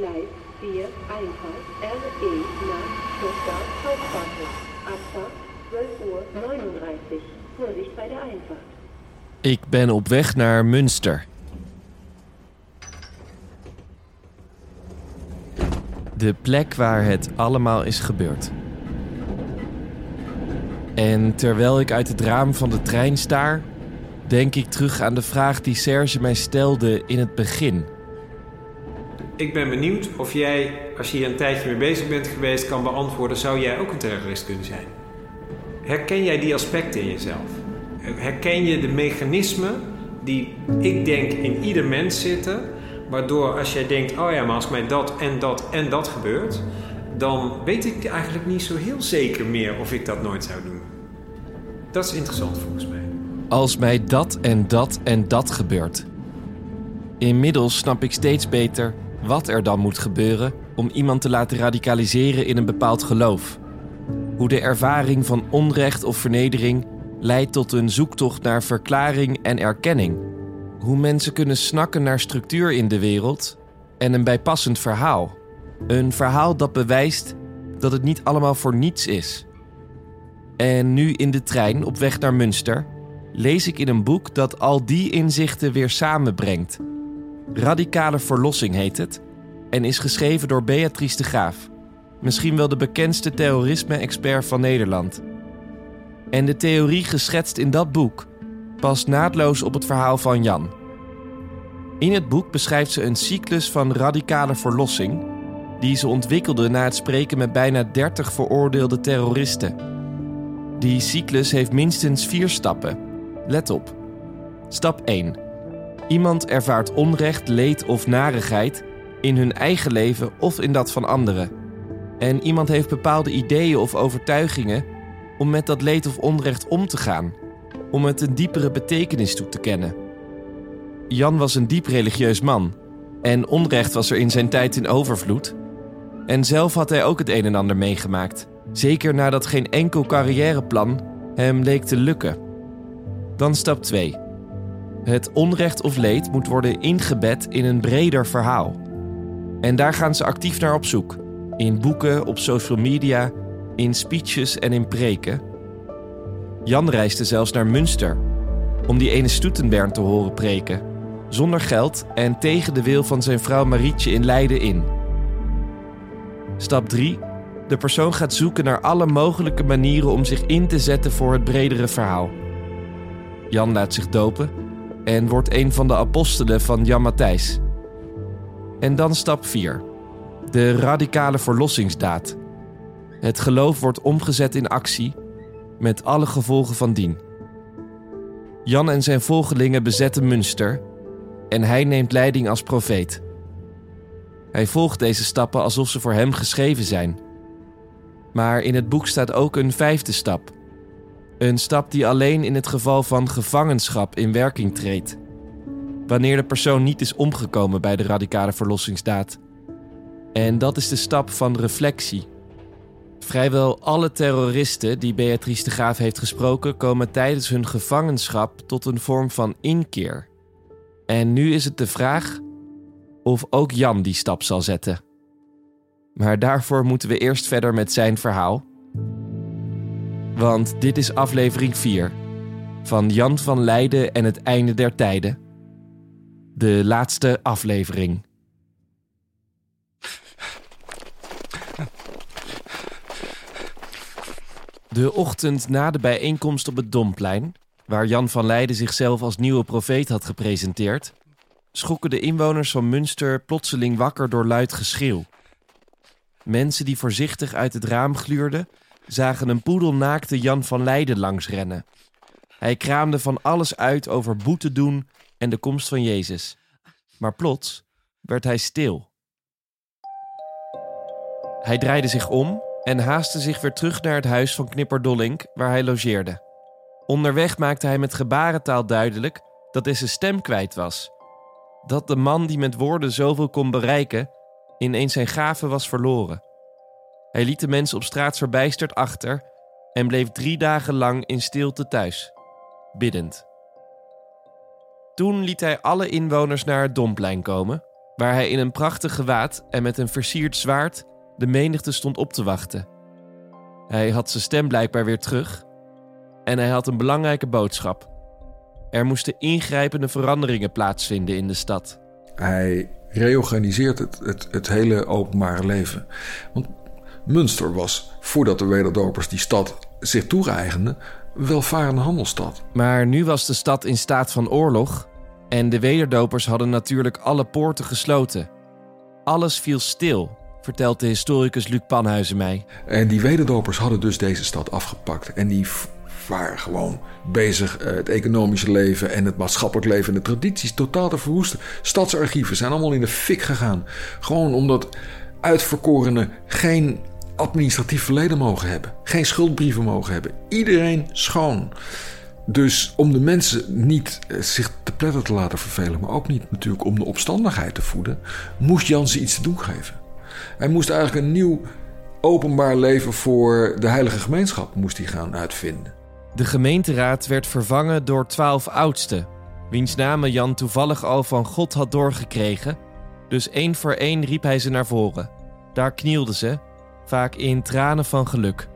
Gleis 4, Einfahrt, RE nach Stuttgart Hauptbahnhof. Abfahrt 12 Uhr 39. Vorsicht bei der Einfahrt. Ik ben op weg naar Münster. De plek waar het allemaal is gebeurd. En terwijl ik uit het raam van de trein staar, denk ik terug aan de vraag die Serge mij stelde in het begin. Ik ben benieuwd of jij, als je hier een tijdje mee bezig bent geweest, kan beantwoorden: zou jij ook een terrorist kunnen zijn? Herken jij die aspecten in jezelf? Herken je de mechanismen die ik denk in ieder mens zitten, waardoor als jij denkt: oh ja, maar als mij dat en dat en dat gebeurt, dan weet ik eigenlijk niet zo heel zeker meer of ik dat nooit zou doen. Dat is interessant volgens mij. Als mij dat en dat en dat gebeurt. Inmiddels snap ik steeds beter wat er dan moet gebeuren om iemand te laten radicaliseren in een bepaald geloof. Hoe de ervaring van onrecht of vernedering leidt tot een zoektocht naar verklaring en erkenning. Hoe mensen kunnen snakken naar structuur in de wereld en een bijpassend verhaal. Een verhaal dat bewijst dat het niet allemaal voor niets is. En nu in de trein op weg naar Münster lees ik in een boek dat al die inzichten weer samenbrengt. Radicale Verlossing heet het en is geschreven door Beatrice de Graaf, misschien wel de bekendste terrorisme-expert van Nederland. En de theorie geschetst in dat boek past naadloos op het verhaal van Jan. In het boek beschrijft ze een cyclus van radicale verlossing die ze ontwikkelde na het spreken met bijna 30 veroordeelde terroristen. Die cyclus heeft minstens vier stappen. Let op. Stap 1. Iemand ervaart onrecht, leed of narigheid in hun eigen leven of in dat van anderen. En iemand heeft bepaalde ideeën of overtuigingen om met dat leed of onrecht om te gaan, om het een diepere betekenis toe te kennen. Jan was een diep religieus man en onrecht was er in zijn tijd in overvloed. En zelf had hij ook het een en ander meegemaakt, zeker nadat geen enkel carrièreplan hem leek te lukken. Dan stap 2. Het onrecht of leed moet worden ingebed in een breder verhaal. En daar gaan ze actief naar op zoek. In boeken, op social media, in speeches en in preken. Jan reisde zelfs naar Münster om die ene Stoetenbern te horen preken, zonder geld en tegen de wil van zijn vrouw Marietje in Leiden in. Stap 3. De persoon gaat zoeken naar alle mogelijke manieren om zich in te zetten voor het bredere verhaal. Jan laat zich dopen en wordt een van de apostelen van Jan Matthijs. En dan stap 4. De radicale verlossingsdaad. Het geloof wordt omgezet in actie, met alle gevolgen van dien. Jan en zijn volgelingen bezetten Münster en hij neemt leiding als profeet. Hij volgt deze stappen alsof ze voor hem geschreven zijn. Maar in het boek staat ook een vijfde stap. Een stap die alleen in het geval van gevangenschap in werking treedt. Wanneer de persoon niet is omgekomen bij de radicale verlossingsdaad. En dat is de stap van reflectie. Vrijwel alle terroristen die Beatrice de Graaf heeft gesproken komen tijdens hun gevangenschap tot een vorm van inkeer. En nu is het de vraag of ook Jan die stap zal zetten. Maar daarvoor moeten we eerst verder met zijn verhaal. Want dit is aflevering 4 van Jan van Leiden en het einde der tijden. De laatste aflevering. De ochtend na de bijeenkomst op het Domplein, waar Jan van Leiden zichzelf als nieuwe profeet had gepresenteerd, schrokken de inwoners van Münster plotseling wakker door luid geschreeuw. Mensen die voorzichtig uit het raam gluurden, zagen een poedelnaakte Jan van Leiden langsrennen. Hij kraamde van alles uit over boete doen en de komst van Jezus. Maar plots werd hij stil. Hij draaide zich om en haastte zich weer terug naar het huis van Knipper Dollink, waar hij logeerde. Onderweg maakte hij met gebarentaal duidelijk dat hij zijn stem kwijt was. Dat de man die met woorden zoveel kon bereiken, ineens zijn gave was verloren. Hij liet de mensen op straat verbijsterd achter en bleef drie dagen lang in stilte thuis, biddend. Toen liet hij alle inwoners naar het Domplein komen, waar hij in een prachtig gewaad en met een versierd zwaard de menigte stond op te wachten. Hij had zijn stem blijkbaar weer terug en hij had een belangrijke boodschap. Er moesten ingrijpende veranderingen plaatsvinden in de stad. Hij reorganiseert het, het, het hele openbare leven. Want Münster was, voordat de wederdopers die stad zich toegeëigenden, welvarende handelsstad. Maar nu was de stad in staat van oorlog en de wederdopers hadden natuurlijk alle poorten gesloten. Alles viel stil, vertelt de historicus Luc Panhuizen mij. En die wederdopers hadden dus deze stad afgepakt. En die waren gewoon bezig eh, het economische leven en het maatschappelijk leven en de tradities totaal te verwoesten. Stadsarchieven zijn allemaal in de fik gegaan. Gewoon omdat uitverkorenen geen administratief verleden mogen hebben. Geen schuldbrieven mogen hebben. Iedereen schoon. Dus om de mensen niet eh, zich te pletter te laten vervelen, maar ook niet natuurlijk om de opstandigheid te voeden, moest Jan ze iets te doen geven. Hij moest eigenlijk een nieuw openbaar leven voor de heilige gemeenschap moest hij gaan uitvinden. De gemeenteraad werd vervangen door twaalf oudsten, wiens namen Jan toevallig al van God had doorgekregen. Dus één voor één riep hij ze naar voren. Daar knielden ze, vaak in tranen van geluk.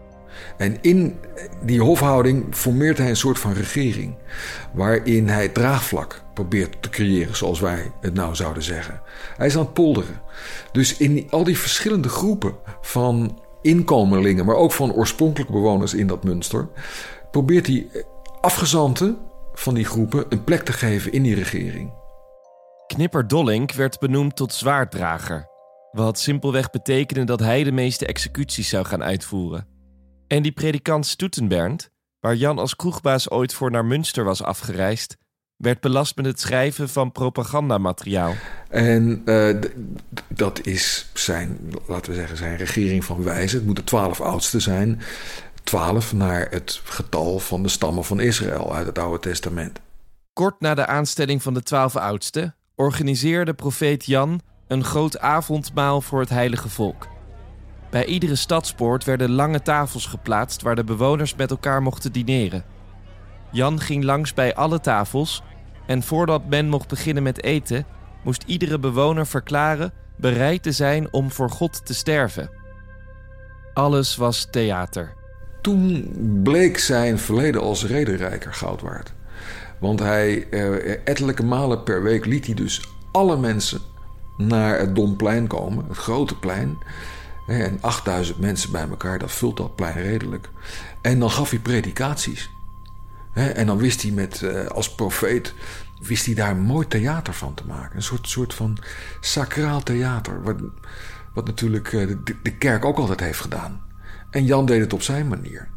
En in die hofhouding formeert hij een soort van regering. Waarin hij draagvlak probeert te creëren, zoals wij het nou zouden zeggen. Hij is aan het polderen. Dus in al die verschillende groepen van inkomelingen, maar ook van oorspronkelijke bewoners in dat Münster, probeert hij afgezanten van die groepen een plek te geven in die regering. Knipper Dollink werd benoemd tot zwaarddrager, wat simpelweg betekende dat hij de meeste executies zou gaan uitvoeren. En die predikant Stoetenbernd, waar Jan als kroegbaas ooit voor naar Münster was afgereisd, werd belast met het schrijven van propagandamateriaal. En uh, dat is zijn, laten we zeggen, zijn regering van wijze. Het moeten twaalf oudsten zijn. Twaalf naar het getal van de stammen van Israël uit het Oude Testament. Kort na de aanstelling van de twaalf oudsten organiseerde profeet Jan een groot avondmaal voor het heilige volk. Bij iedere stadspoort werden lange tafels geplaatst waar de bewoners met elkaar mochten dineren. Jan ging langs bij alle tafels en voordat men mocht beginnen met eten, moest iedere bewoner verklaren bereid te zijn om voor God te sterven. Alles was theater. Toen bleek zijn verleden als rederijker goud waard. Want hij, eh, ettelijke malen per week liet hij dus alle mensen naar het Domplein komen, het grote plein. En 8000 mensen bij elkaar, dat vult dat plein redelijk. En dan gaf hij predikaties. En dan wist hij met, eh, als profeet, wist hij daar een mooi theater van te maken. Een soort, soort van sacraal theater. Wat, wat natuurlijk eh, de kerk ook altijd heeft gedaan. En Jan deed het op zijn manier.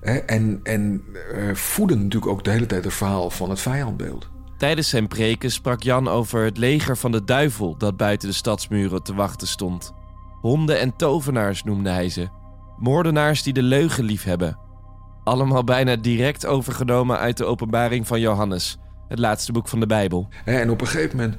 En, en uh, voedde natuurlijk ook de hele tijd het verhaal van het vijandbeeld. Tijdens zijn preken sprak Jan over het leger van de duivel dat buiten de stadsmuren te wachten stond. Honden en tovenaars noemde hij ze. Moordenaars die de leugen liefhebben. Allemaal bijna direct overgenomen uit de openbaring van Johannes, het laatste boek van de Bijbel. En op een gegeven moment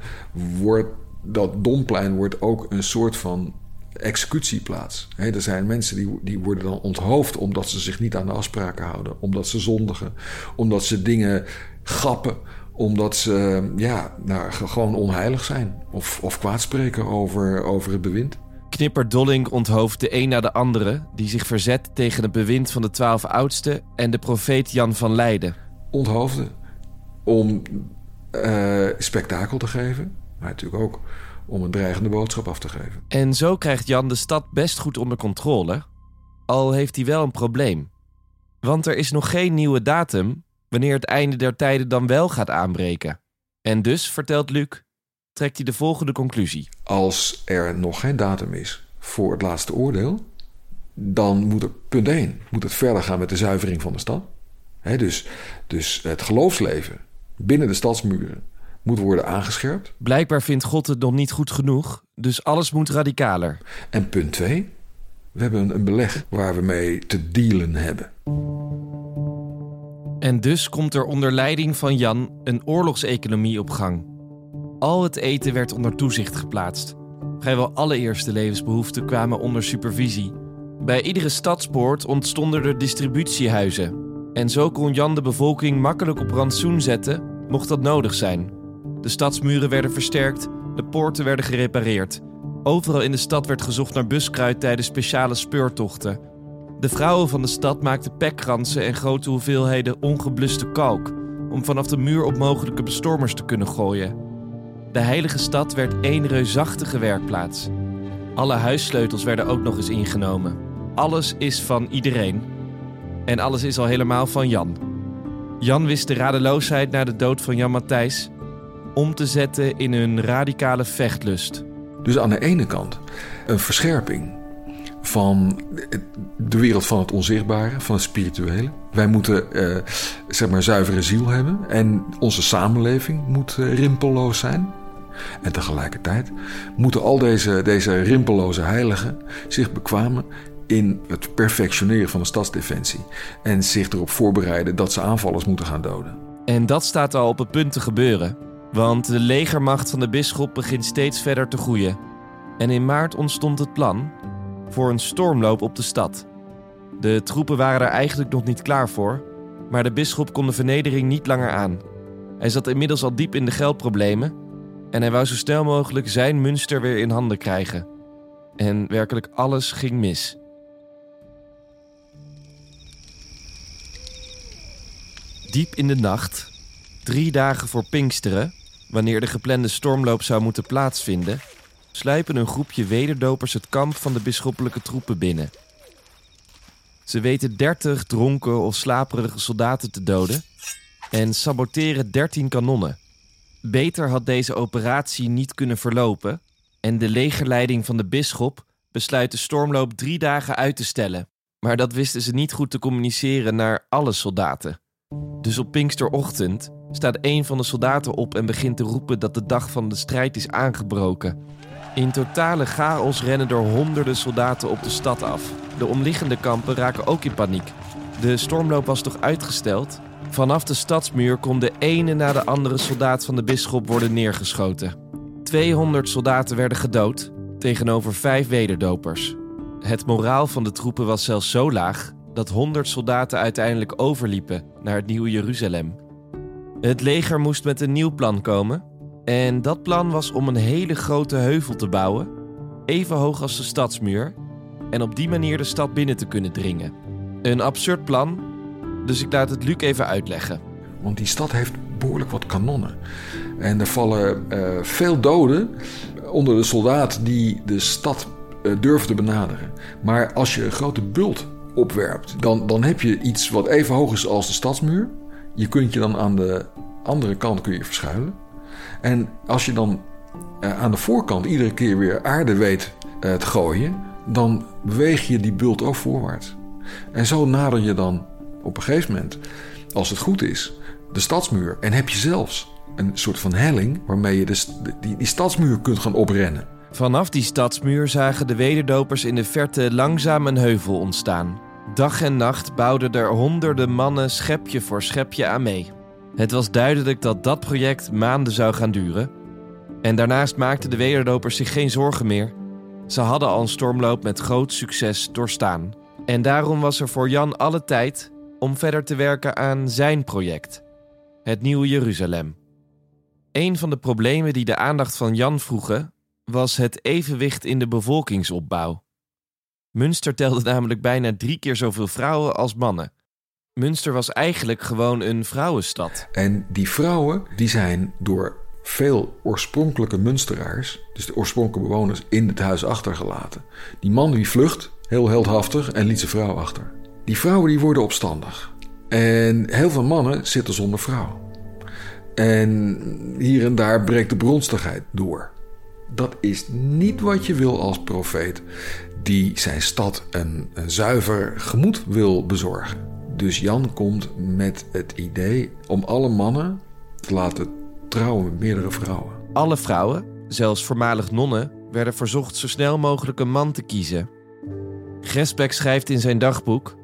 wordt dat Domplein wordt ook een soort van executieplaats. er zijn mensen die, die worden dan onthoofd omdat ze zich niet aan de afspraken houden, omdat ze zondigen, omdat ze dingen grappen, omdat ze ja, nou, gewoon onheilig zijn of, of kwaadspreken over, over het bewind. Knipper Dolling onthoofd de een na de andere die zich verzet tegen het bewind van de twaalf oudsten en de profeet Jan van Leiden. Onthoofde om uh, spektakel te geven, maar natuurlijk ook om een dreigende boodschap af te geven. En zo krijgt Jan de stad best goed onder controle, al heeft hij wel een probleem. Want er is nog geen nieuwe datum wanneer het einde der tijden dan wel gaat aanbreken. En dus, vertelt Luc, trekt hij de volgende conclusie. Als er nog geen datum is voor het laatste oordeel, dan moet het, punt 1, moet het verder gaan met de zuivering van de stad. dus, dus het geloofsleven binnen de stadsmuren moet worden aangescherpt. Blijkbaar vindt God het nog niet goed genoeg, dus alles moet radicaler. En punt 2, we hebben een beleg waar we mee te dealen hebben. En dus komt er onder leiding van Jan een oorlogseconomie op gang. Al het eten werd onder toezicht geplaatst. Vrijwel alle eerste levensbehoeften kwamen onder supervisie. Bij iedere stadspoort ontstonden er distributiehuizen. En zo kon Jan de bevolking makkelijk op rantsoen zetten, mocht dat nodig zijn. De stadsmuren werden versterkt De poorten werden gerepareerd. Overal in de stad werd gezocht naar buskruid tijdens speciale speurtochten. De vrouwen van de stad maakten pekkransen en grote hoeveelheden ongebluste kalk om vanaf de muur op mogelijke bestormers te kunnen gooien. De heilige stad werd één reusachtige werkplaats. Alle huissleutels werden ook nog eens ingenomen. Alles is van iedereen. En alles is al helemaal van Jan. Jan wist de radeloosheid na de dood van Jan Matthijs om te zetten in een radicale vechtlust. Dus aan de ene kant een verscherping van de wereld van het onzichtbare, van het spirituele. Wij moeten uh, zeg maar zuivere ziel hebben en onze samenleving moet uh, rimpelloos zijn. En tegelijkertijd moeten al deze, deze rimpelloze heiligen zich bekwamen in het perfectioneren van de stadsdefensie en zich erop voorbereiden dat ze aanvallers moeten gaan doden. En dat staat al op het punt te gebeuren, want de legermacht van de bisschop begint steeds verder te groeien. En in maart ontstond het plan voor een stormloop op de stad. De troepen waren er eigenlijk nog niet klaar voor, maar de bisschop kon de vernedering niet langer aan. Hij zat inmiddels al diep in de geldproblemen en hij wou zo snel mogelijk zijn Münster weer in handen krijgen. En werkelijk alles ging mis. Diep in de nacht, drie dagen voor Pinksteren, wanneer de geplande stormloop zou moeten plaatsvinden, sluipen een groepje wederdopers het kamp van de bisschoppelijke troepen binnen. Ze weten dertig dronken of slaperige soldaten te doden en saboteren dertien kanonnen. Beter had deze operatie niet kunnen verlopen en de legerleiding van de bisschop besluit de stormloop drie dagen uit te stellen. Maar dat wisten ze niet goed te communiceren naar alle soldaten. Dus op Pinksterochtend staat een van de soldaten op en begint te roepen dat de dag van de strijd is aangebroken. In totale chaos rennen er honderden soldaten op de stad af. De omliggende kampen raken ook in paniek. De stormloop was toch uitgesteld? Vanaf de stadsmuur kon de ene na de andere soldaat van de bisschop worden neergeschoten. 200 soldaten werden gedood tegenover vijf wederdopers. Het moraal van de troepen was zelfs zo laag dat 100 soldaten uiteindelijk overliepen naar het nieuwe Jeruzalem. Het leger moest met een nieuw plan komen en dat plan was om een hele grote heuvel te bouwen, even hoog als de stadsmuur, en op die manier de stad binnen te kunnen dringen. Een absurd plan, dus ik laat het Luc even uitleggen. Want die stad heeft behoorlijk wat kanonnen. En er vallen uh, veel doden onder de soldaten die de stad uh, durven te benaderen. Maar als je een grote bult opwerpt, dan, dan heb je iets wat even hoog is als de stadsmuur. Je kunt je dan aan de andere kant kun je verschuilen. En als je dan uh, aan de voorkant iedere keer weer aarde weet uh, te gooien, dan beweeg je die bult ook voorwaarts. En zo nader je dan op een gegeven moment, als het goed is, de stadsmuur. En heb je zelfs een soort van helling waarmee je die, die stadsmuur kunt gaan oprennen. Vanaf die stadsmuur zagen de wederdopers in de verte langzaam een heuvel ontstaan. Dag en nacht bouwden er honderden mannen schepje voor schepje aan mee. Het was duidelijk dat dat project maanden zou gaan duren. En daarnaast maakten de wederdopers zich geen zorgen meer. Ze hadden al een stormloop met groot succes doorstaan. En daarom was er voor Jan alle tijd om verder te werken aan zijn project: het Nieuwe Jeruzalem. Een van de problemen die de aandacht van Jan vroegen was het evenwicht in de bevolkingsopbouw. Münster telde namelijk bijna drie keer zoveel vrouwen als mannen. Münster was eigenlijk gewoon een vrouwenstad. En die vrouwen die zijn door veel oorspronkelijke Münsteraars, dus de oorspronkelijke bewoners, in het huis achtergelaten. Die man die vlucht, heel heldhaftig, en liet zijn vrouw achter. Die vrouwen die worden opstandig. En heel veel mannen zitten zonder vrouw. En hier en daar breekt de bronstigheid door. Dat is niet wat je wil als profeet, die zijn stad een, zuiver gemoed wil bezorgen. Dus Jan komt met het idee om alle mannen te laten trouwen met meerdere vrouwen. Alle vrouwen, zelfs voormalig nonnen, werden verzocht zo snel mogelijk een man te kiezen. Gresbeck schrijft in zijn dagboek: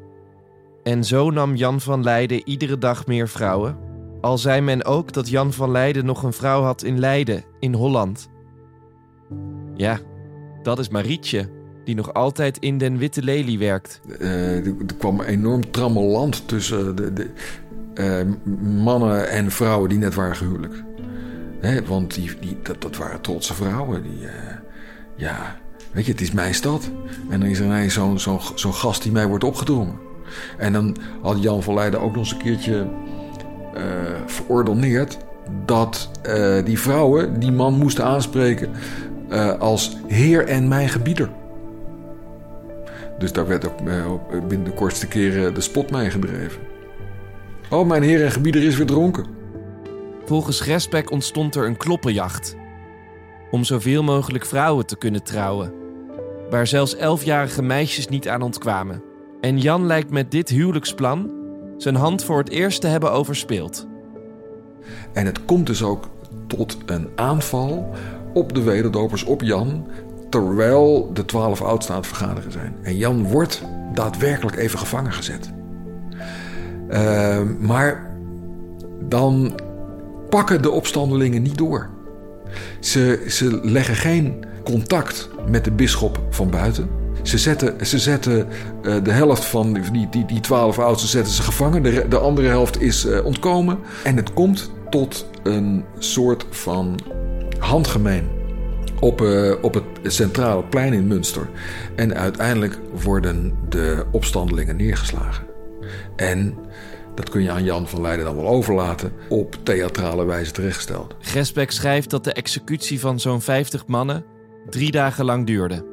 En zo nam Jan van Leiden iedere dag meer vrouwen. Al zei men ook dat Jan van Leiden nog een vrouw had in Leiden, in Holland. Ja, dat is Marietje, die nog altijd in den Witte Lelie werkt. Uh, er, kwam enorm trammeland tussen de, de uh, mannen en vrouwen die net waren gehuwelijk. Hè, want die, die, dat, dat waren trotse vrouwen. Die, eh, ja, weet je, het is mijn stad. En dan is er ineens zo'n zo'n zo'n gast die mij wordt opgedrongen. En dan had Jan van Leiden ook nog eens een keertje uh, verordoneerd... dat die vrouwen die man moesten aanspreken als heer en mijn gebieder. Dus daar werd ook binnen de kortste keren de spot mee gedreven. Oh, mijn heer en gebieder is weer dronken. Volgens Respect ontstond er een kloppenjacht. Om zoveel mogelijk vrouwen te kunnen trouwen. Waar zelfs elfjarige meisjes niet aan ontkwamen. En Jan lijkt met dit huwelijksplan zijn hand voor het eerst te hebben overspeeld. En het komt dus ook tot een aanval op de wederdopers, op Jan, terwijl de twaalf oudsten aan het vergaderen zijn. En Jan wordt daadwerkelijk even gevangen gezet. Uh, maar dan pakken de opstandelingen niet door. Ze, ze leggen geen contact met de bisschop van buiten. Ze zetten, ze zetten uh, de helft van die, die, die twaalf oudsten zetten ze gevangen. De, de andere helft is uh, ontkomen. En het komt tot een soort van handgemeen op, uh, op het centrale plein in Münster. En uiteindelijk worden de opstandelingen neergeslagen. En dat kun je aan Jan van Leiden dan wel overlaten, op theatrale wijze terechtgesteld. Gesbeck schrijft dat de executie van zo'n 50 mannen drie dagen lang duurde.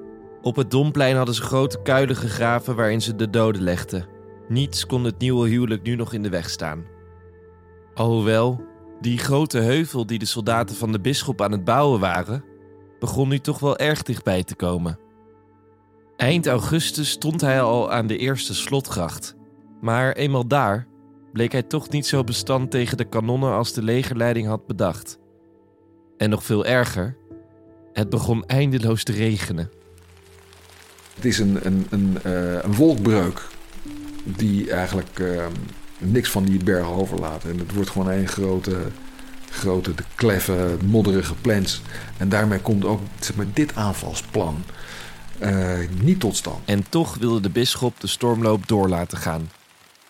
Op het Domplein hadden ze grote kuilen gegraven waarin ze de doden legden. Niets kon het nieuwe huwelijk nu nog in de weg staan. Alhoewel, die grote heuvel die de soldaten van de bisschop aan het bouwen waren, begon nu toch wel erg dichtbij te komen. Eind augustus stond hij al aan de eerste slotgracht. Maar eenmaal daar bleek hij toch niet zo bestand tegen de kanonnen als de legerleiding had bedacht. En nog veel erger, het begon eindeloos te regenen. Het is een, een, een, uh, een wolkbreuk die eigenlijk uh, niks van die bergen overlaat. En het wordt gewoon één grote, grote de kleffe, modderige plens. En daarmee komt ook zeg maar, dit aanvalsplan uh, niet tot stand. En toch wilde de bisschop de stormloop door laten gaan.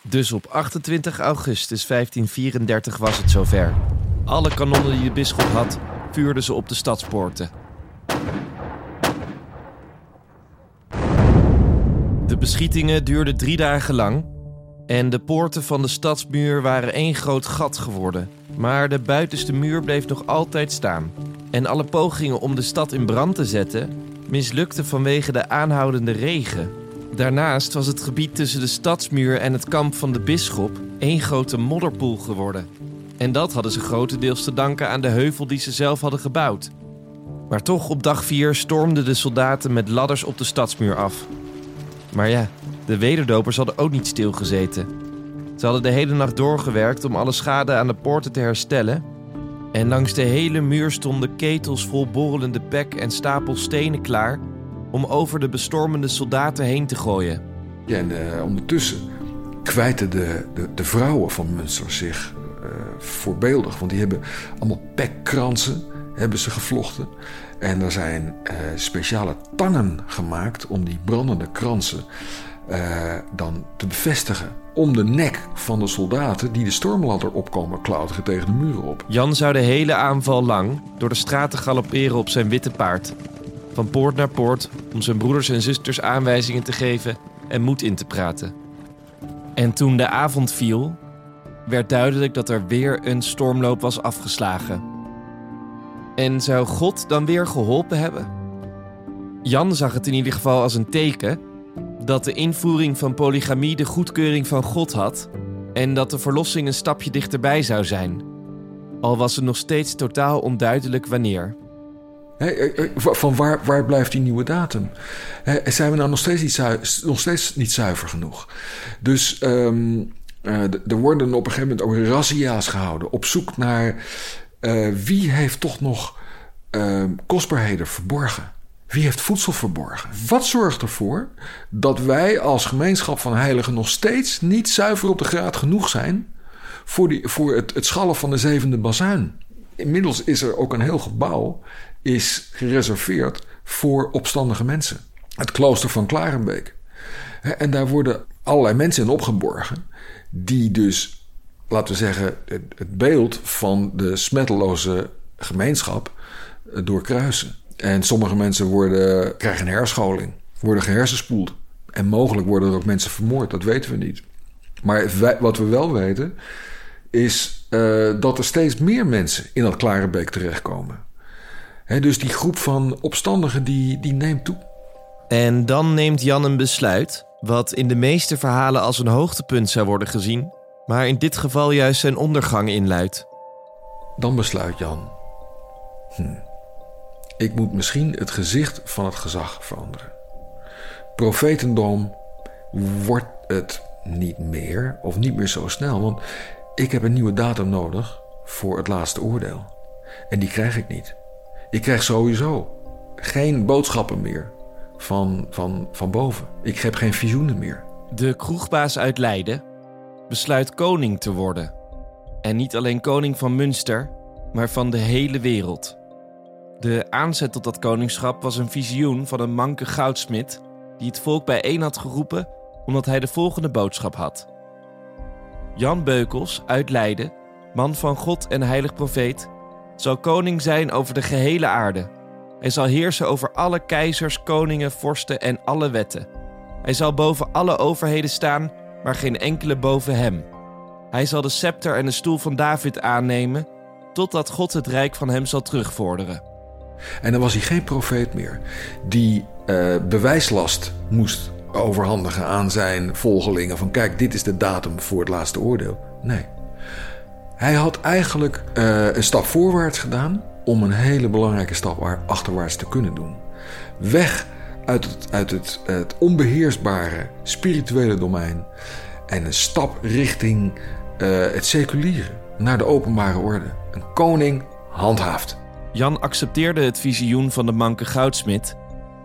Dus op 28 augustus 1534 was het zover. Alle kanonnen die de bisschop had, vuurden ze op de stadspoorten. De beschietingen duurden drie dagen lang en de poorten van de stadsmuur waren één groot gat geworden. Maar de buitenste muur bleef nog altijd staan. En alle pogingen om de stad in brand te zetten mislukten vanwege de aanhoudende regen. Daarnaast was het gebied tussen de stadsmuur en het kamp van de bisschop één grote modderpoel geworden. En dat hadden ze grotendeels te danken aan de heuvel die ze zelf hadden gebouwd. Maar toch op dag 4 stormden de soldaten met ladders op de stadsmuur af. Maar ja, de wederdopers hadden ook niet stilgezeten. Ze hadden de hele nacht doorgewerkt om alle schade aan de poorten te herstellen. En langs de hele muur stonden ketels vol borrelende pek en stapels stenen klaar om over de bestormende soldaten heen te gooien. Ja, en uh, ondertussen kwijten de, de, de, vrouwen van Münster zich uh, voorbeeldig. Want die hebben allemaal pekkransen hebben ze gevlochten. En er zijn uh, speciale tangen gemaakt om die brandende kransen dan te bevestigen. Om de nek van de soldaten die de stormladder opkomen klauteren tegen de muren op. Jan zou de hele aanval lang door de straten galopperen op zijn witte paard van poort naar poort om zijn broeders en zusters aanwijzingen te geven en moed in te praten. En toen de avond viel, werd duidelijk dat er weer een stormloop was afgeslagen. En zou God dan weer geholpen hebben? Jan zag het in ieder geval als een teken dat de invoering van polygamie de goedkeuring van God had en dat de verlossing een stapje dichterbij zou zijn. Al was het nog steeds totaal onduidelijk wanneer. Eh, eh, van waar, waar blijft die nieuwe datum? zijn we nou nog steeds niet, zuiver, nog steeds niet zuiver genoeg? Dus um, uh, er worden op een gegeven moment ook razzia's gehouden op zoek naar uh, wie heeft toch nog uh, kostbaarheden verborgen. Wie heeft voedsel verborgen? Wat zorgt ervoor dat wij als gemeenschap van heiligen nog steeds niet zuiver op de graad genoeg zijn voor, die, voor het, het schallen van de zevende bazuin? Inmiddels is er ook een heel gebouw is gereserveerd voor opstandige mensen. Het klooster van Klarenbeek. En daar worden allerlei mensen in opgeborgen, die dus, laten we zeggen, het beeld van de smetteloze gemeenschap eh, doorkruisen. En sommige mensen worden, krijgen een herscholing, worden gehersenspoeld. En mogelijk worden er ook mensen vermoord, dat weten we niet. Maar wij- wat we wel weten, is eh, dat er steeds meer mensen in dat Klarenbeek terechtkomen. Hè, dus die groep van opstandigen die, die neemt toe. En dan neemt Jan een besluit, wat in de meeste verhalen als een hoogtepunt zou worden gezien, maar in dit geval juist zijn ondergang inluidt. Dan besluit Jan: hm, ik moet misschien het gezicht van het gezag veranderen. Profetendom wordt het niet meer, of niet meer zo snel, want ik heb een nieuwe datum nodig voor het laatste oordeel. En die krijg ik niet. Ik krijg sowieso geen boodschappen meer van, van, van boven. Ik heb geen visioenen meer. De kroegbaas uit Leiden besluit koning te worden. En niet alleen koning van Münster, maar van de hele wereld. De aanzet tot dat koningschap was een visioen van een manke goudsmid die het volk bijeen had geroepen omdat hij de volgende boodschap had. Jan Beukels uit Leiden, man van God en heilig profeet, zal koning zijn over de gehele aarde. Hij zal heersen over alle keizers, koningen, vorsten en alle wetten. Hij zal boven alle overheden staan, maar geen enkele boven hem. Hij zal de scepter en de stoel van David aannemen, totdat God het rijk van hem zal terugvorderen. En dan was hij geen profeet meer die eh, bewijslast moest overhandigen aan zijn volgelingen. Van kijk, dit is de datum voor het laatste oordeel. Nee. Hij had eigenlijk eh, een stap voorwaarts gedaan om een hele belangrijke stap waar- achterwaarts te kunnen doen. Weg uit het, uit het, het onbeheersbare spirituele domein en een stap richting eh, het seculiere, naar de openbare orde. Een koning handhaaft. Jan accepteerde het visioen van de manke goudsmid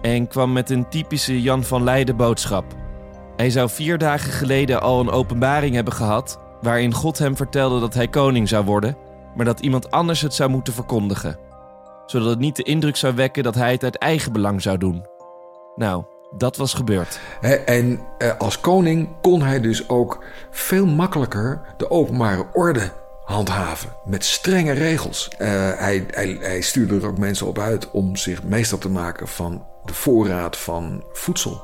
en kwam met een typische Jan van Leiden boodschap. Hij zou vier dagen geleden al een openbaring hebben gehad, waarin God hem vertelde dat hij koning zou worden, maar dat iemand anders het zou moeten verkondigen, zodat het niet de indruk zou wekken dat hij het uit eigen belang zou doen. Nou, dat was gebeurd. En eh, als koning kon hij dus ook veel makkelijker de openbare orde handhaven. Met strenge regels. Eh, hij, hij, hij stuurde er ook mensen op uit om zich meester te maken van de voorraad van voedsel,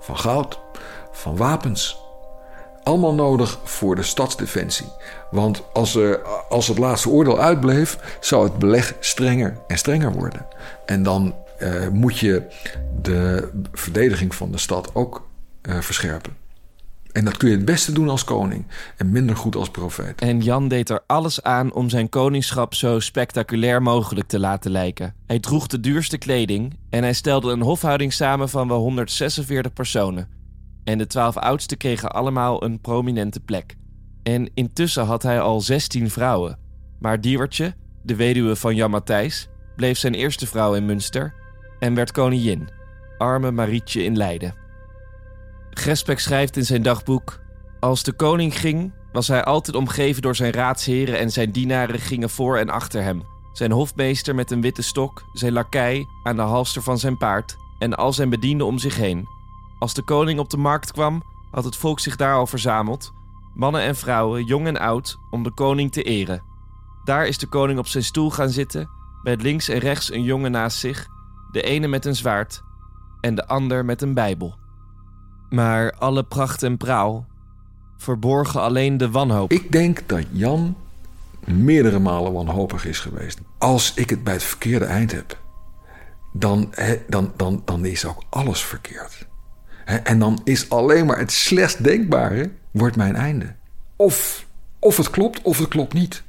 van goud, van wapens. Allemaal nodig voor de stadsdefensie. Want als, er, als het laatste oordeel uitbleef, zou het beleg strenger en strenger worden. En dan eh, moet je de verdediging van de stad ook eh, verscherpen. En dat kun je het beste doen als koning en minder goed als profeet. En Jan deed er alles aan om zijn koningschap zo spectaculair mogelijk te laten lijken. Hij droeg de duurste kleding en hij stelde een hofhouding samen van wel 146 personen. En de twaalf oudsten kregen allemaal een prominente plek. En intussen had hij al 16 vrouwen. Maar Diewertje, de weduwe van Jan Matthijs, bleef zijn eerste vrouw in Münster en werd koningin. Arme Marietje in Leiden. Gresbeck schrijft in zijn dagboek: Als de koning ging, was hij altijd omgeven door zijn raadsheren en zijn dienaren gingen voor en achter hem. Zijn hofmeester met een witte stok, zijn lakij aan de halster van zijn paard en al zijn bedienden om zich heen. Als de koning op de markt kwam, had het volk zich daar al verzameld, mannen en vrouwen, jong en oud, om de koning te eren. Daar is de koning op zijn stoel gaan zitten, met links en rechts een jongen naast zich, de ene met een zwaard en de ander met een bijbel. Maar alle pracht en praal verborgen alleen de wanhoop. Ik denk dat Jan meerdere malen wanhopig is geweest. Als ik het bij het verkeerde eind heb, dan, dan, dan, dan is ook alles verkeerd. En dan is alleen maar het slechtst denkbare wordt mijn einde. Of, of het klopt of het klopt niet.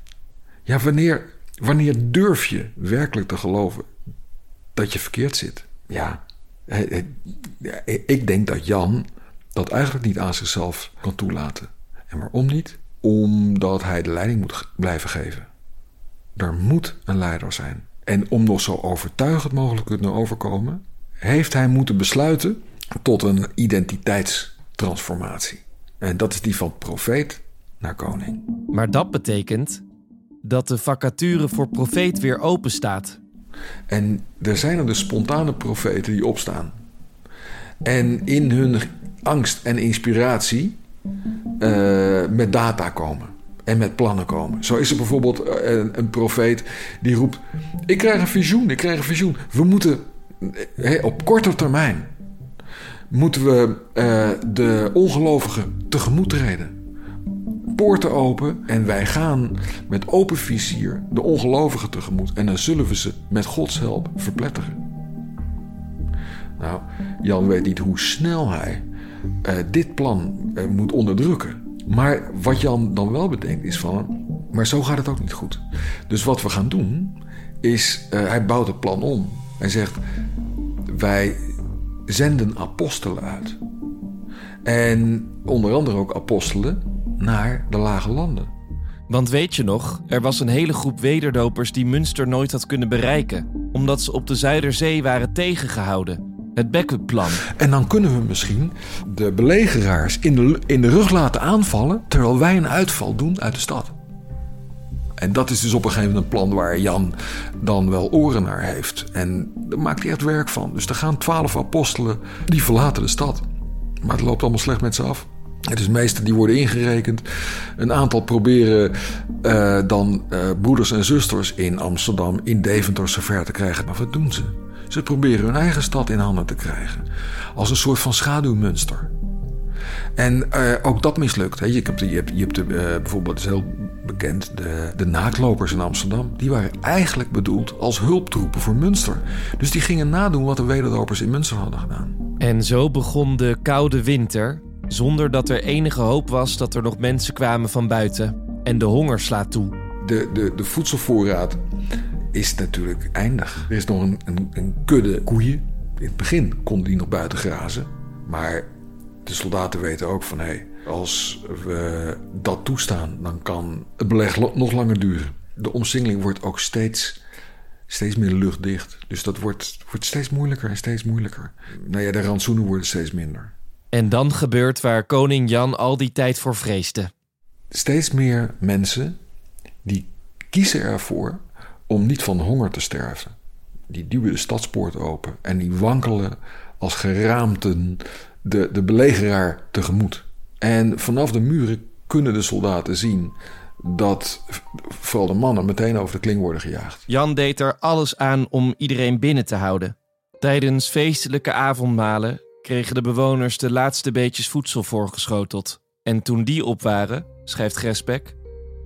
Ja, wanneer, wanneer durf je werkelijk te geloven dat je verkeerd zit? Ja, ik denk dat Jan dat eigenlijk niet aan zichzelf kan toelaten. En waarom niet? Omdat hij de leiding moet blijven geven. Er moet een leider zijn. En om nog zo overtuigend mogelijk te kunnen overkomen, heeft hij moeten besluiten tot een identiteitstransformatie. En dat is die van profeet naar koning. Maar dat betekent dat de vacature voor profeet weer open staat. En er zijn er dus spontane profeten die opstaan. En in hun angst en inspiratie eh, met data komen. en met plannen komen. Zo is er bijvoorbeeld eh, een, profeet die roept: Ik krijg een visioen, ik krijg een visioen. We moeten eh, op korte termijn moeten we de ongelovigen tegemoet treden. Poorten open en wij gaan met open vizier de ongelovigen tegemoet. En dan zullen we ze met Gods hulp verpletteren. Nou, Jan weet niet hoe snel hij uh, dit plan uh, moet onderdrukken. Maar wat Jan dan wel bedenkt is van, maar zo gaat het ook niet goed. Dus wat we gaan doen is, uh, hij bouwt het plan om. Hij zegt, wij zenden apostelen uit. En onder andere ook apostelen naar de lage landen. Want weet je nog, er was een hele groep wederdopers die Münster nooit had kunnen bereiken, omdat ze op de Zuiderzee waren tegengehouden. Het backup-plan. En dan kunnen we misschien de belegeraars in de, in de rug laten aanvallen, terwijl wij een uitval doen uit de stad. En dat is dus op een gegeven moment een plan waar Jan dan wel oren naar heeft. En daar maakt hij echt werk van. Dus er gaan twaalf apostelen, die verlaten de stad. Maar het loopt allemaal slecht met ze af. Dus meesten die worden ingerekend. Een aantal proberen uh, dan uh, broeders en zusters in Amsterdam, in Deventer zover te krijgen. Maar wat doen ze? Ze proberen hun eigen stad in handen te krijgen. Als een soort van schaduwmunster. En uh, ook dat mislukt. Hè. Je hebt, je hebt, je hebt de, uh, bijvoorbeeld, is heel bekend, de, de naaklopers in Amsterdam. Die waren eigenlijk bedoeld als hulptroepen voor Münster. Dus die gingen nadoen wat de wederdopers in Münster hadden gedaan. En zo begon de koude winter, zonder dat er enige hoop was dat er nog mensen kwamen van buiten. En de honger slaat toe. De, de, de voedselvoorraad is natuurlijk eindig. Er is nog een, een, een kudde koeien. In het begin konden die nog buiten grazen. Maar de soldaten weten ook van hé, hey, als we dat toestaan, dan kan het beleg nog langer duren. De omsingeling wordt ook steeds, steeds meer luchtdicht. Dus dat wordt, wordt steeds moeilijker en steeds moeilijker. Nou ja, de rantsoenen worden steeds minder. En dan gebeurt waar koning Jan al die tijd voor vreesde. Steeds meer mensen die kiezen ervoor om niet van honger te sterven. Die duwen de stadspoort open en die wankelen als geraamten de, de belegeraar tegemoet. En vanaf de muren kunnen de soldaten zien dat vooral de mannen meteen over de kling worden gejaagd. Jan deed er alles aan om iedereen binnen te houden. Tijdens feestelijke avondmalen kregen de bewoners de laatste beetjes voedsel voorgeschoteld. En toen die op waren, schrijft Gresbeck,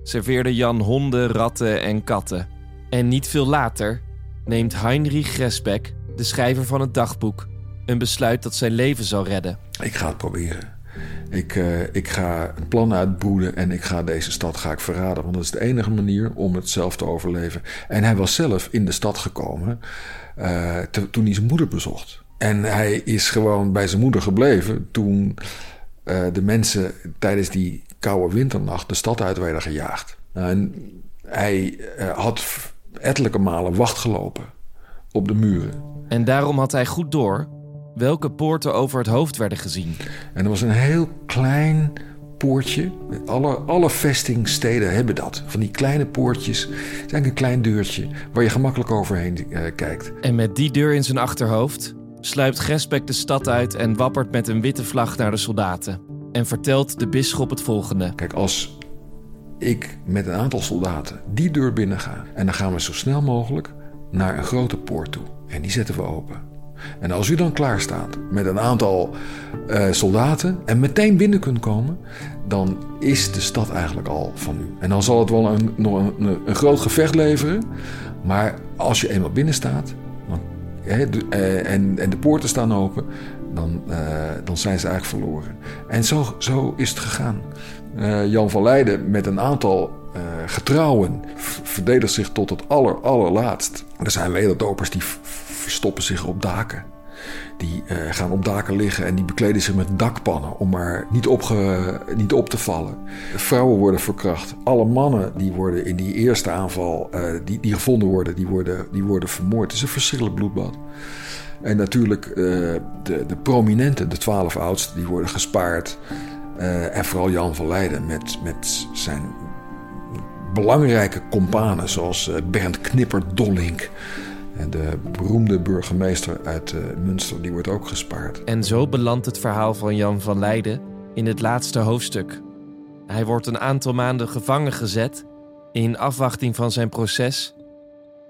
serveerde Jan honden, ratten en katten. En niet veel later neemt Heinrich Gresbeck, de schrijver van het dagboek, een besluit dat zijn leven zal redden. Ik ga het proberen. Ik, uh, ik ga een plan uitbroeden en ik ga deze stad ga ik verraden. Want dat is de enige manier om het zelf te overleven. En hij was zelf in de stad gekomen te, toen hij zijn moeder bezocht. En hij is gewoon bij zijn moeder gebleven toen uh, de mensen tijdens die koude winternacht de stad uit werden gejaagd. En hij had ettelijke malen wacht gelopen op de muren. En daarom had hij goed door welke poorten over het hoofd werden gezien. En er was een heel klein poortje. Alle, alle vestingsteden hebben dat. Van die kleine poortjes. Het is eigenlijk een klein deurtje waar je gemakkelijk overheen uh, kijkt. En met die deur in zijn achterhoofd sluipt Gresbeck de stad uit en wappert met een witte vlag naar de soldaten. En vertelt de bisschop het volgende. Kijk, als ik met een aantal soldaten die deur binnen en dan gaan we zo snel mogelijk naar een grote poort toe. En die zetten we open. En als u dan klaar staat met een aantal uh, soldaten en meteen binnen kunt komen, dan is de stad eigenlijk al van u. En dan zal het wel een, nog een, een groot gevecht leveren, maar als je eenmaal binnen staat uh, en, en de poorten staan open, dan, uh, dan zijn ze eigenlijk verloren. En zo, zo is het gegaan. Jan van Leiden met een aantal getrouwen verdedigt zich tot het aller, allerlaatst. Er zijn wederdopers die verstoppen zich op daken. Die uh, gaan op daken liggen en die bekleden zich met dakpannen om maar niet, opge, niet op te vallen. Vrouwen worden verkracht. Alle mannen die worden in die eerste aanval, die, die gevonden worden, die worden, die worden vermoord. Het is een verschrikkelijk bloedbad. En natuurlijk de, de prominenten, de twaalf oudsten, die worden gespaard. En vooral Jan van Leiden met, met zijn belangrijke companen zoals Bernd Knipper Dollink. En de beroemde burgemeester uit uh, Münster, die wordt ook gespaard. En zo belandt het verhaal van Jan van Leiden in het laatste hoofdstuk. Hij wordt een aantal maanden gevangen gezet in afwachting van zijn proces,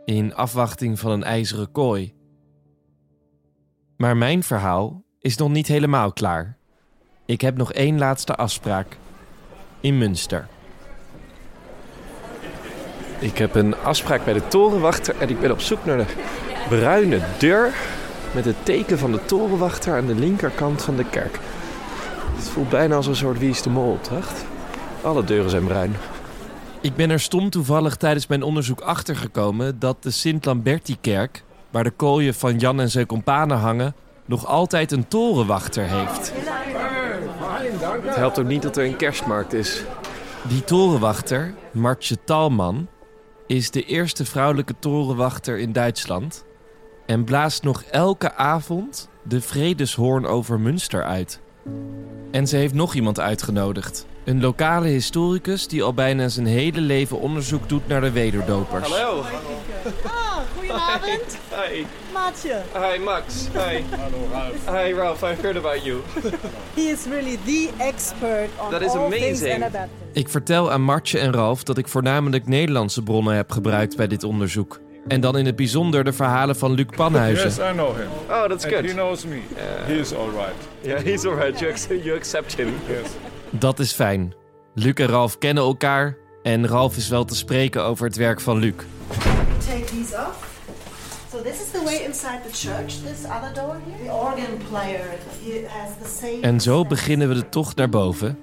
in afwachting van een ijzeren kooi. Maar mijn verhaal is nog niet helemaal klaar. Ik heb nog één laatste afspraak. In Münster. Ik heb een afspraak bij de torenwachter en ik ben op zoek naar de bruine deur met het teken van de torenwachter aan de linkerkant van de kerk. Het voelt bijna als een soort Wie is de Mol opdracht. Alle deuren zijn bruin. Ik ben er stom toevallig tijdens mijn onderzoek achtergekomen dat de Sint-Lamberti-kerk, waar de kooien van Jan en zijn kompanen hangen, nog altijd een torenwachter heeft. Het helpt ook niet dat er een kerstmarkt is. Die torenwachter, Martje Talman, is de eerste vrouwelijke torenwachter in Duitsland en blaast nog elke avond de vredeshoorn over Münster uit. En ze heeft nog iemand uitgenodigd. Een lokale historicus die al bijna zijn hele leven onderzoek doet naar de wederdopers. Hallo. Goedenavond. Hi. Maatje. Hi, Max. Hi. Hallo, Ralph. Hi, Ralph. I've heard about you. He is really the expert on That is all things amazing. Anabaptist. Ik vertel aan Martje en Ralf dat ik voornamelijk Nederlandse bronnen heb gebruikt bij dit onderzoek. En dan in het bijzonder de verhalen van Luc Panhuizen. Yes, I know him. Oh, that's And he good. knows me. He is all right. Yeah, he's alright. You, ac- you accept him. Yes. Dat is fijn. Luc en Ralf kennen elkaar en Ralf is wel te spreken over het werk van Luc. take these off. So this is the way inside the church, this other door here. The organ player, he has the same... En zo beginnen we de tocht naar boven.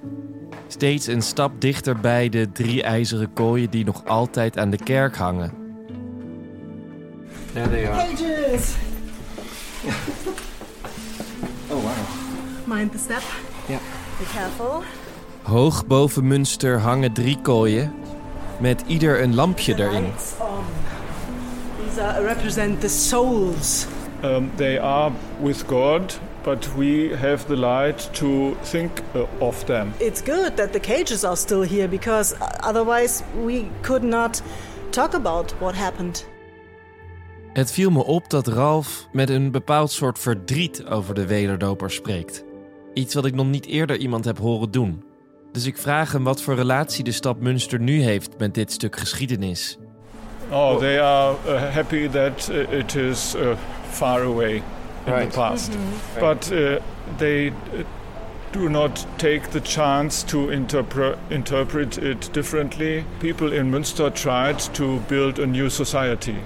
Steeds een stap dichter bij de drie ijzeren kooien die nog altijd aan de kerk hangen. There they are. Pages! Oh, wow. Mind the step. Yeah. Be careful. Hoog boven Münster hangen drie kooien met ieder een lampje erin. Are, represent the souls. Um, they are with God, but we have the light to think uh, of them. It's good that the cages are still here because uh, otherwise we could not talk about what happened. Het viel me op dat Ralf met een bepaald soort verdriet over de wederdopers spreekt. Iets wat ik nog niet eerder iemand heb horen doen. Dus ik vraag hem wat voor relatie de stad Münster nu heeft met dit stuk geschiedenis. Oh, they are uh, happy that uh, it is uh, far away in Right. the past. But uh, they uh, do not take the chance to interpre- interpret it differently. People in Münster tried to build a new society.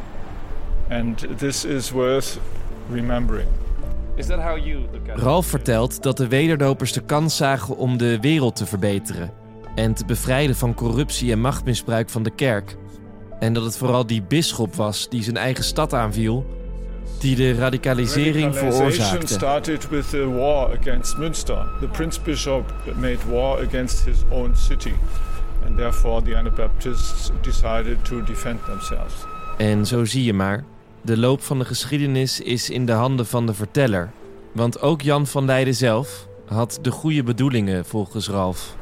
And this is worth remembering. Is that how you look at? Ralf vertelt dat de wederdopers de kans zagen om de wereld te verbeteren en te bevrijden van corruptie en machtmisbruik van de kerk. En dat het vooral die bisschop was die zijn eigen stad aanviel, die de radicalisering veroorzaakte. started with the war against Münster. The Prince Bishop made war against his own city. And therefore the Anabaptists decided to defend themselves. En zo zie je maar, de loop van de geschiedenis is in de handen van de verteller. Want ook Jan van Leiden zelf had de goede bedoelingen volgens Ralf.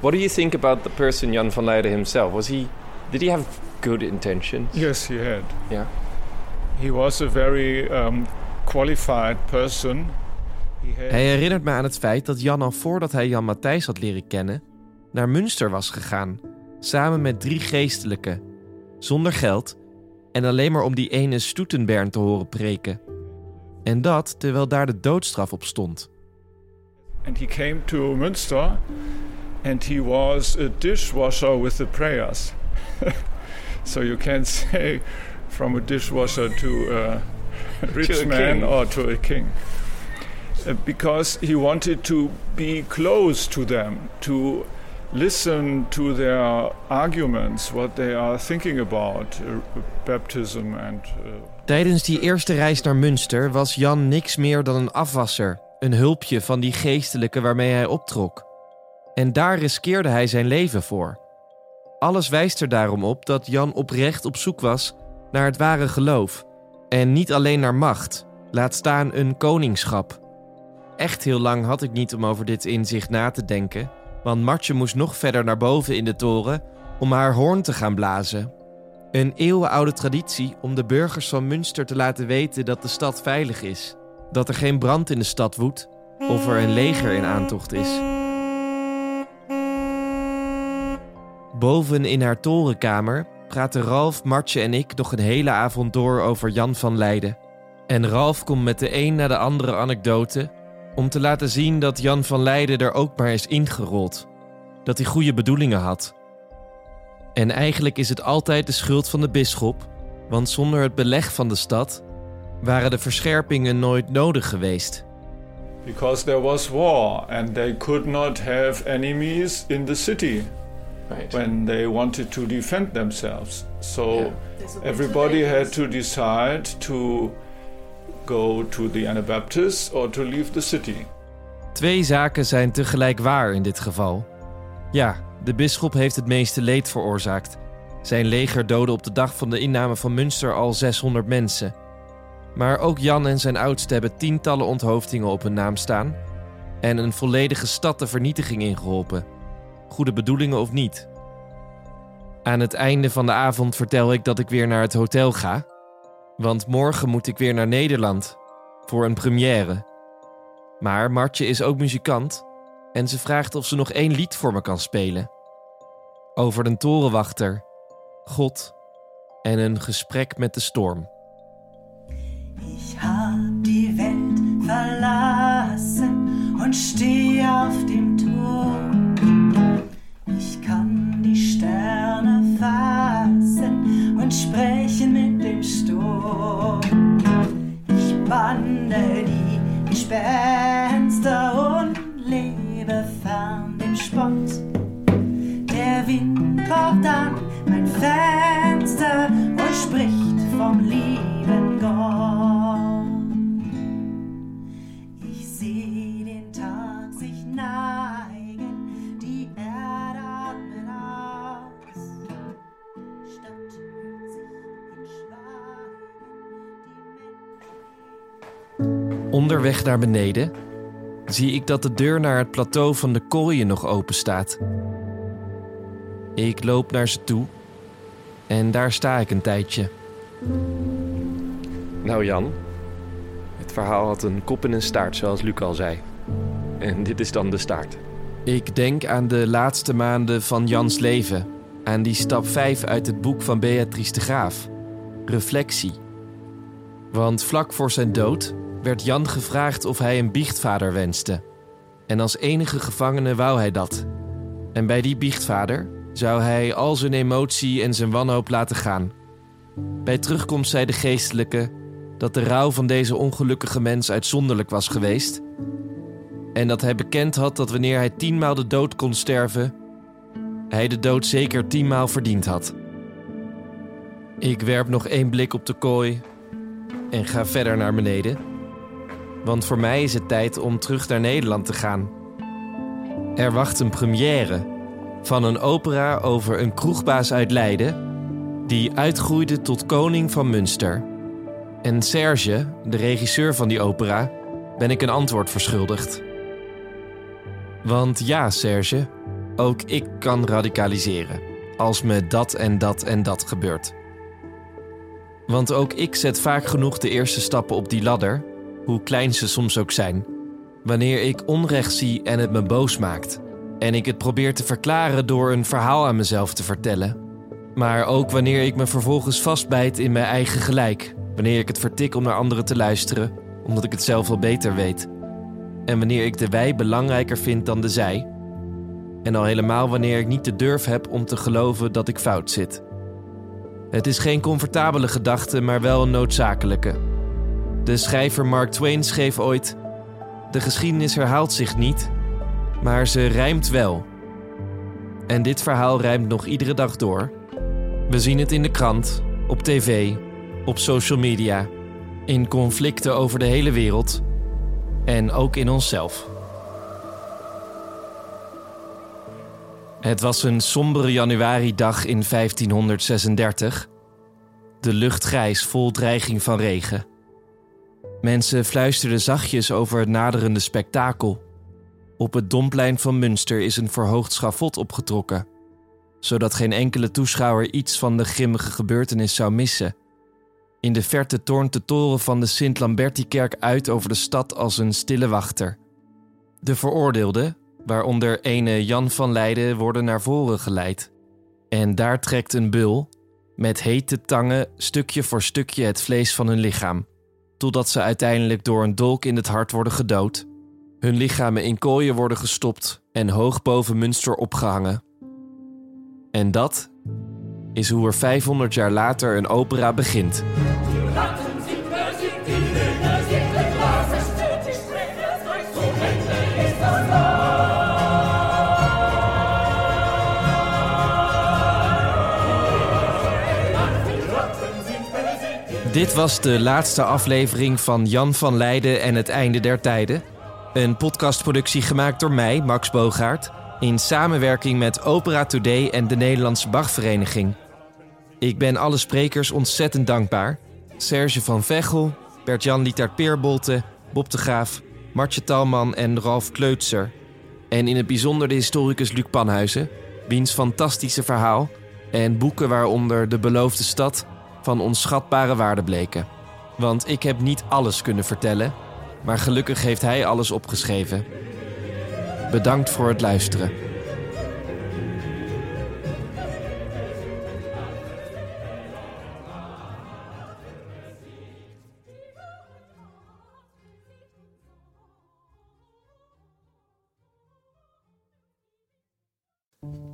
What do you think about the person Jan van Leiden himself? Was he... Did he have good intentions? Yes, he had. Yeah. He was a very um, qualified person. He had Hij herinnert me aan het feit dat Jan al voordat hij Jan Matthijs had leren kennen, naar Münster was gegaan, samen met drie geestelijken, zonder geld en alleen maar om die ene Stoetenbern te horen preken. En dat terwijl daar de doodstraf op stond. And he came to Münster and he was a dishwasher with the prayers. so you can say from a dishwasher to a rich To a man king. or to a king. Uh, because he wanted to be close to them, to listen to their arguments, what they are thinking about uh, baptism and uh, Tijdens die eerste reis naar Münster was Jan niks meer dan een afwasser, een hulpje van die geestelijke waarmee hij optrok. En daar riskeerde hij zijn leven voor. Alles wijst er daarom op dat Jan oprecht op zoek was naar het ware geloof. En niet alleen naar macht, laat staan een koningschap. Echt heel lang had ik niet om over dit inzicht na te denken, want Martje moest nog verder naar boven in de toren om haar hoorn te gaan blazen. Een eeuwenoude traditie om de burgers van Münster te laten weten dat de stad veilig is. Dat er geen brand in de stad woedt of er een leger in aantocht is. Boven in haar torenkamer praten Ralf, Martje en ik nog een hele avond door over Jan van Leiden. En Ralf komt met de een na de andere anekdote om te laten zien dat Jan van Leiden er ook maar is ingerold. Dat hij goede bedoelingen had. En eigenlijk is het altijd de schuld van de bisschop, want zonder het beleg van de stad waren de verscherpingen nooit nodig geweest. Because there was war and they could not have enemies in the city Right. when they wanted to defend themselves. So Yeah. everybody had to decide to go to the Anabaptists or to leave the city. Twee zaken zijn tegelijk waar in dit geval. Ja, de bisschop heeft het meeste leed veroorzaakt. Zijn leger doodde op de dag van de inname van Münster al 600 mensen. Maar ook Jan en zijn oudste hebben tientallen onthoofdingen op hun naam staan en een volledige stad de vernietiging ingeholpen. Goede bedoelingen of niet. Aan het einde van de avond vertel ik dat ik weer naar het hotel ga, want morgen moet ik weer naar Nederland voor een première. Maar Martje is ook muzikant en ze vraagt of ze nog één lied voor me kan spelen. Over de torenwachter, God en een gesprek met de storm. Ich hab die Welt verlassen und stehe dem und sprechen mit dem Sturm. Ich bande die Gespenster und lebe fern dem Spott. Der Wind pocht an mein Fenster und spricht vom lieben Onderweg naar beneden zie ik dat de deur naar het plateau van de kooien nog open staat. Ik loop naar ze toe en daar sta ik een tijdje. Nou Jan, het verhaal had een kop en een staart, zoals Luc al zei. En dit is dan de staart. Ik denk aan de laatste maanden van Jans leven, aan die stap 5 uit het boek van Beatrice de Graaf, Reflectie. Want vlak voor zijn dood werd Jan gevraagd of hij een biechtvader wenste. En als enige gevangene wou hij dat. En bij die biechtvader zou hij al zijn emotie en zijn wanhoop laten gaan. Bij terugkomst zei de geestelijke dat de rouw van deze ongelukkige mens uitzonderlijk was geweest en dat hij bekend had dat wanneer hij tienmaal de dood kon sterven, hij de dood zeker tienmaal verdiend had. Ik werp nog één blik op de kooi en ga verder naar beneden. Want voor mij is het tijd om terug naar Nederland te gaan. Er wacht een première van een opera over een kroegbaas uit Leiden die uitgroeide tot koning van Münster. En Serge, de regisseur van die opera, ben ik een antwoord verschuldigd. Want ja, Serge, ook ik kan radicaliseren. Als me dat en dat en dat gebeurt. Want ook ik zet vaak genoeg de eerste stappen op die ladder, hoe klein ze soms ook zijn. Wanneer ik onrecht zie en het me boos maakt. En ik het probeer te verklaren door een verhaal aan mezelf te vertellen. Maar ook wanneer ik me vervolgens vastbijt in mijn eigen gelijk. Wanneer ik het vertik om naar anderen te luisteren, omdat ik het zelf wel beter weet en wanneer ik de wij belangrijker vind dan de zij. En al helemaal wanneer ik niet de durf heb om te geloven dat ik fout zit. Het is geen comfortabele gedachte, maar wel een noodzakelijke. De schrijver Mark Twain schreef ooit: De geschiedenis herhaalt zich niet, maar ze rijmt wel. En dit verhaal rijmt nog iedere dag door. We zien het in de krant, op tv, op social media, in conflicten over de hele wereld en ook in onszelf. Het was een sombere januaridag in 1536. De lucht grijs vol dreiging van regen. Mensen fluisterden zachtjes over het naderende spektakel. Op het Domplein van Münster is een verhoogd schafot opgetrokken, zodat geen enkele toeschouwer iets van de grimmige gebeurtenis zou missen. In de verte toornt de toren van de Sint-Lamberti-kerk uit over de stad als een stille wachter. De veroordeelden, waaronder ene Jan van Leiden, worden naar voren geleid. En daar trekt een bul met hete tangen stukje voor stukje het vlees van hun lichaam, totdat ze uiteindelijk door een dolk in het hart worden gedood, hun lichamen in kooien worden gestopt en hoog boven Münster opgehangen. En dat is hoe er 500 jaar later een opera begint. Dit was de laatste aflevering van Jan van Leiden en het einde der tijden. Een podcastproductie gemaakt door mij, Max Bogaert, in samenwerking met Opera Today en de Nederlandse Bachvereniging. Ik ben alle sprekers ontzettend dankbaar. Serge van Vechel, Bert-Jan Lietaert Peerbolte, Bob de Graaf, Martje Talman en Ralf Kleutser. En in het bijzonder de historicus Luc Panhuizen, wiens fantastische verhaal en boeken waaronder De Beloofde Stad van onschatbare waarde bleken. Want ik heb niet alles kunnen vertellen, maar gelukkig heeft hij alles opgeschreven. Bedankt voor het luisteren.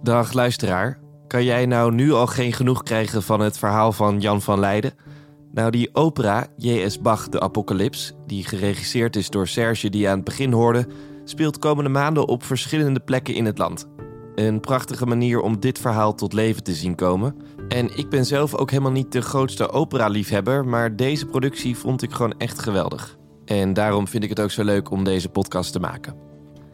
Dag luisteraar. Kan jij nou nu al geen genoeg krijgen van het verhaal van Jan van Leiden? Nou, die opera J.S. Bach, de Apocalyps, die geregisseerd is door Serge die je aan het begin hoorde, speelt komende maanden op verschillende plekken in het land. Een prachtige manier om dit verhaal tot leven te zien komen. En ik ben zelf ook helemaal niet de grootste opera-liefhebber, maar deze productie vond ik gewoon echt geweldig. En daarom vind ik het ook zo leuk om deze podcast te maken.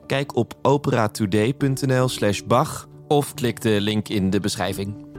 Kijk op operatoday.nl/slash Bach of klik de link in de beschrijving.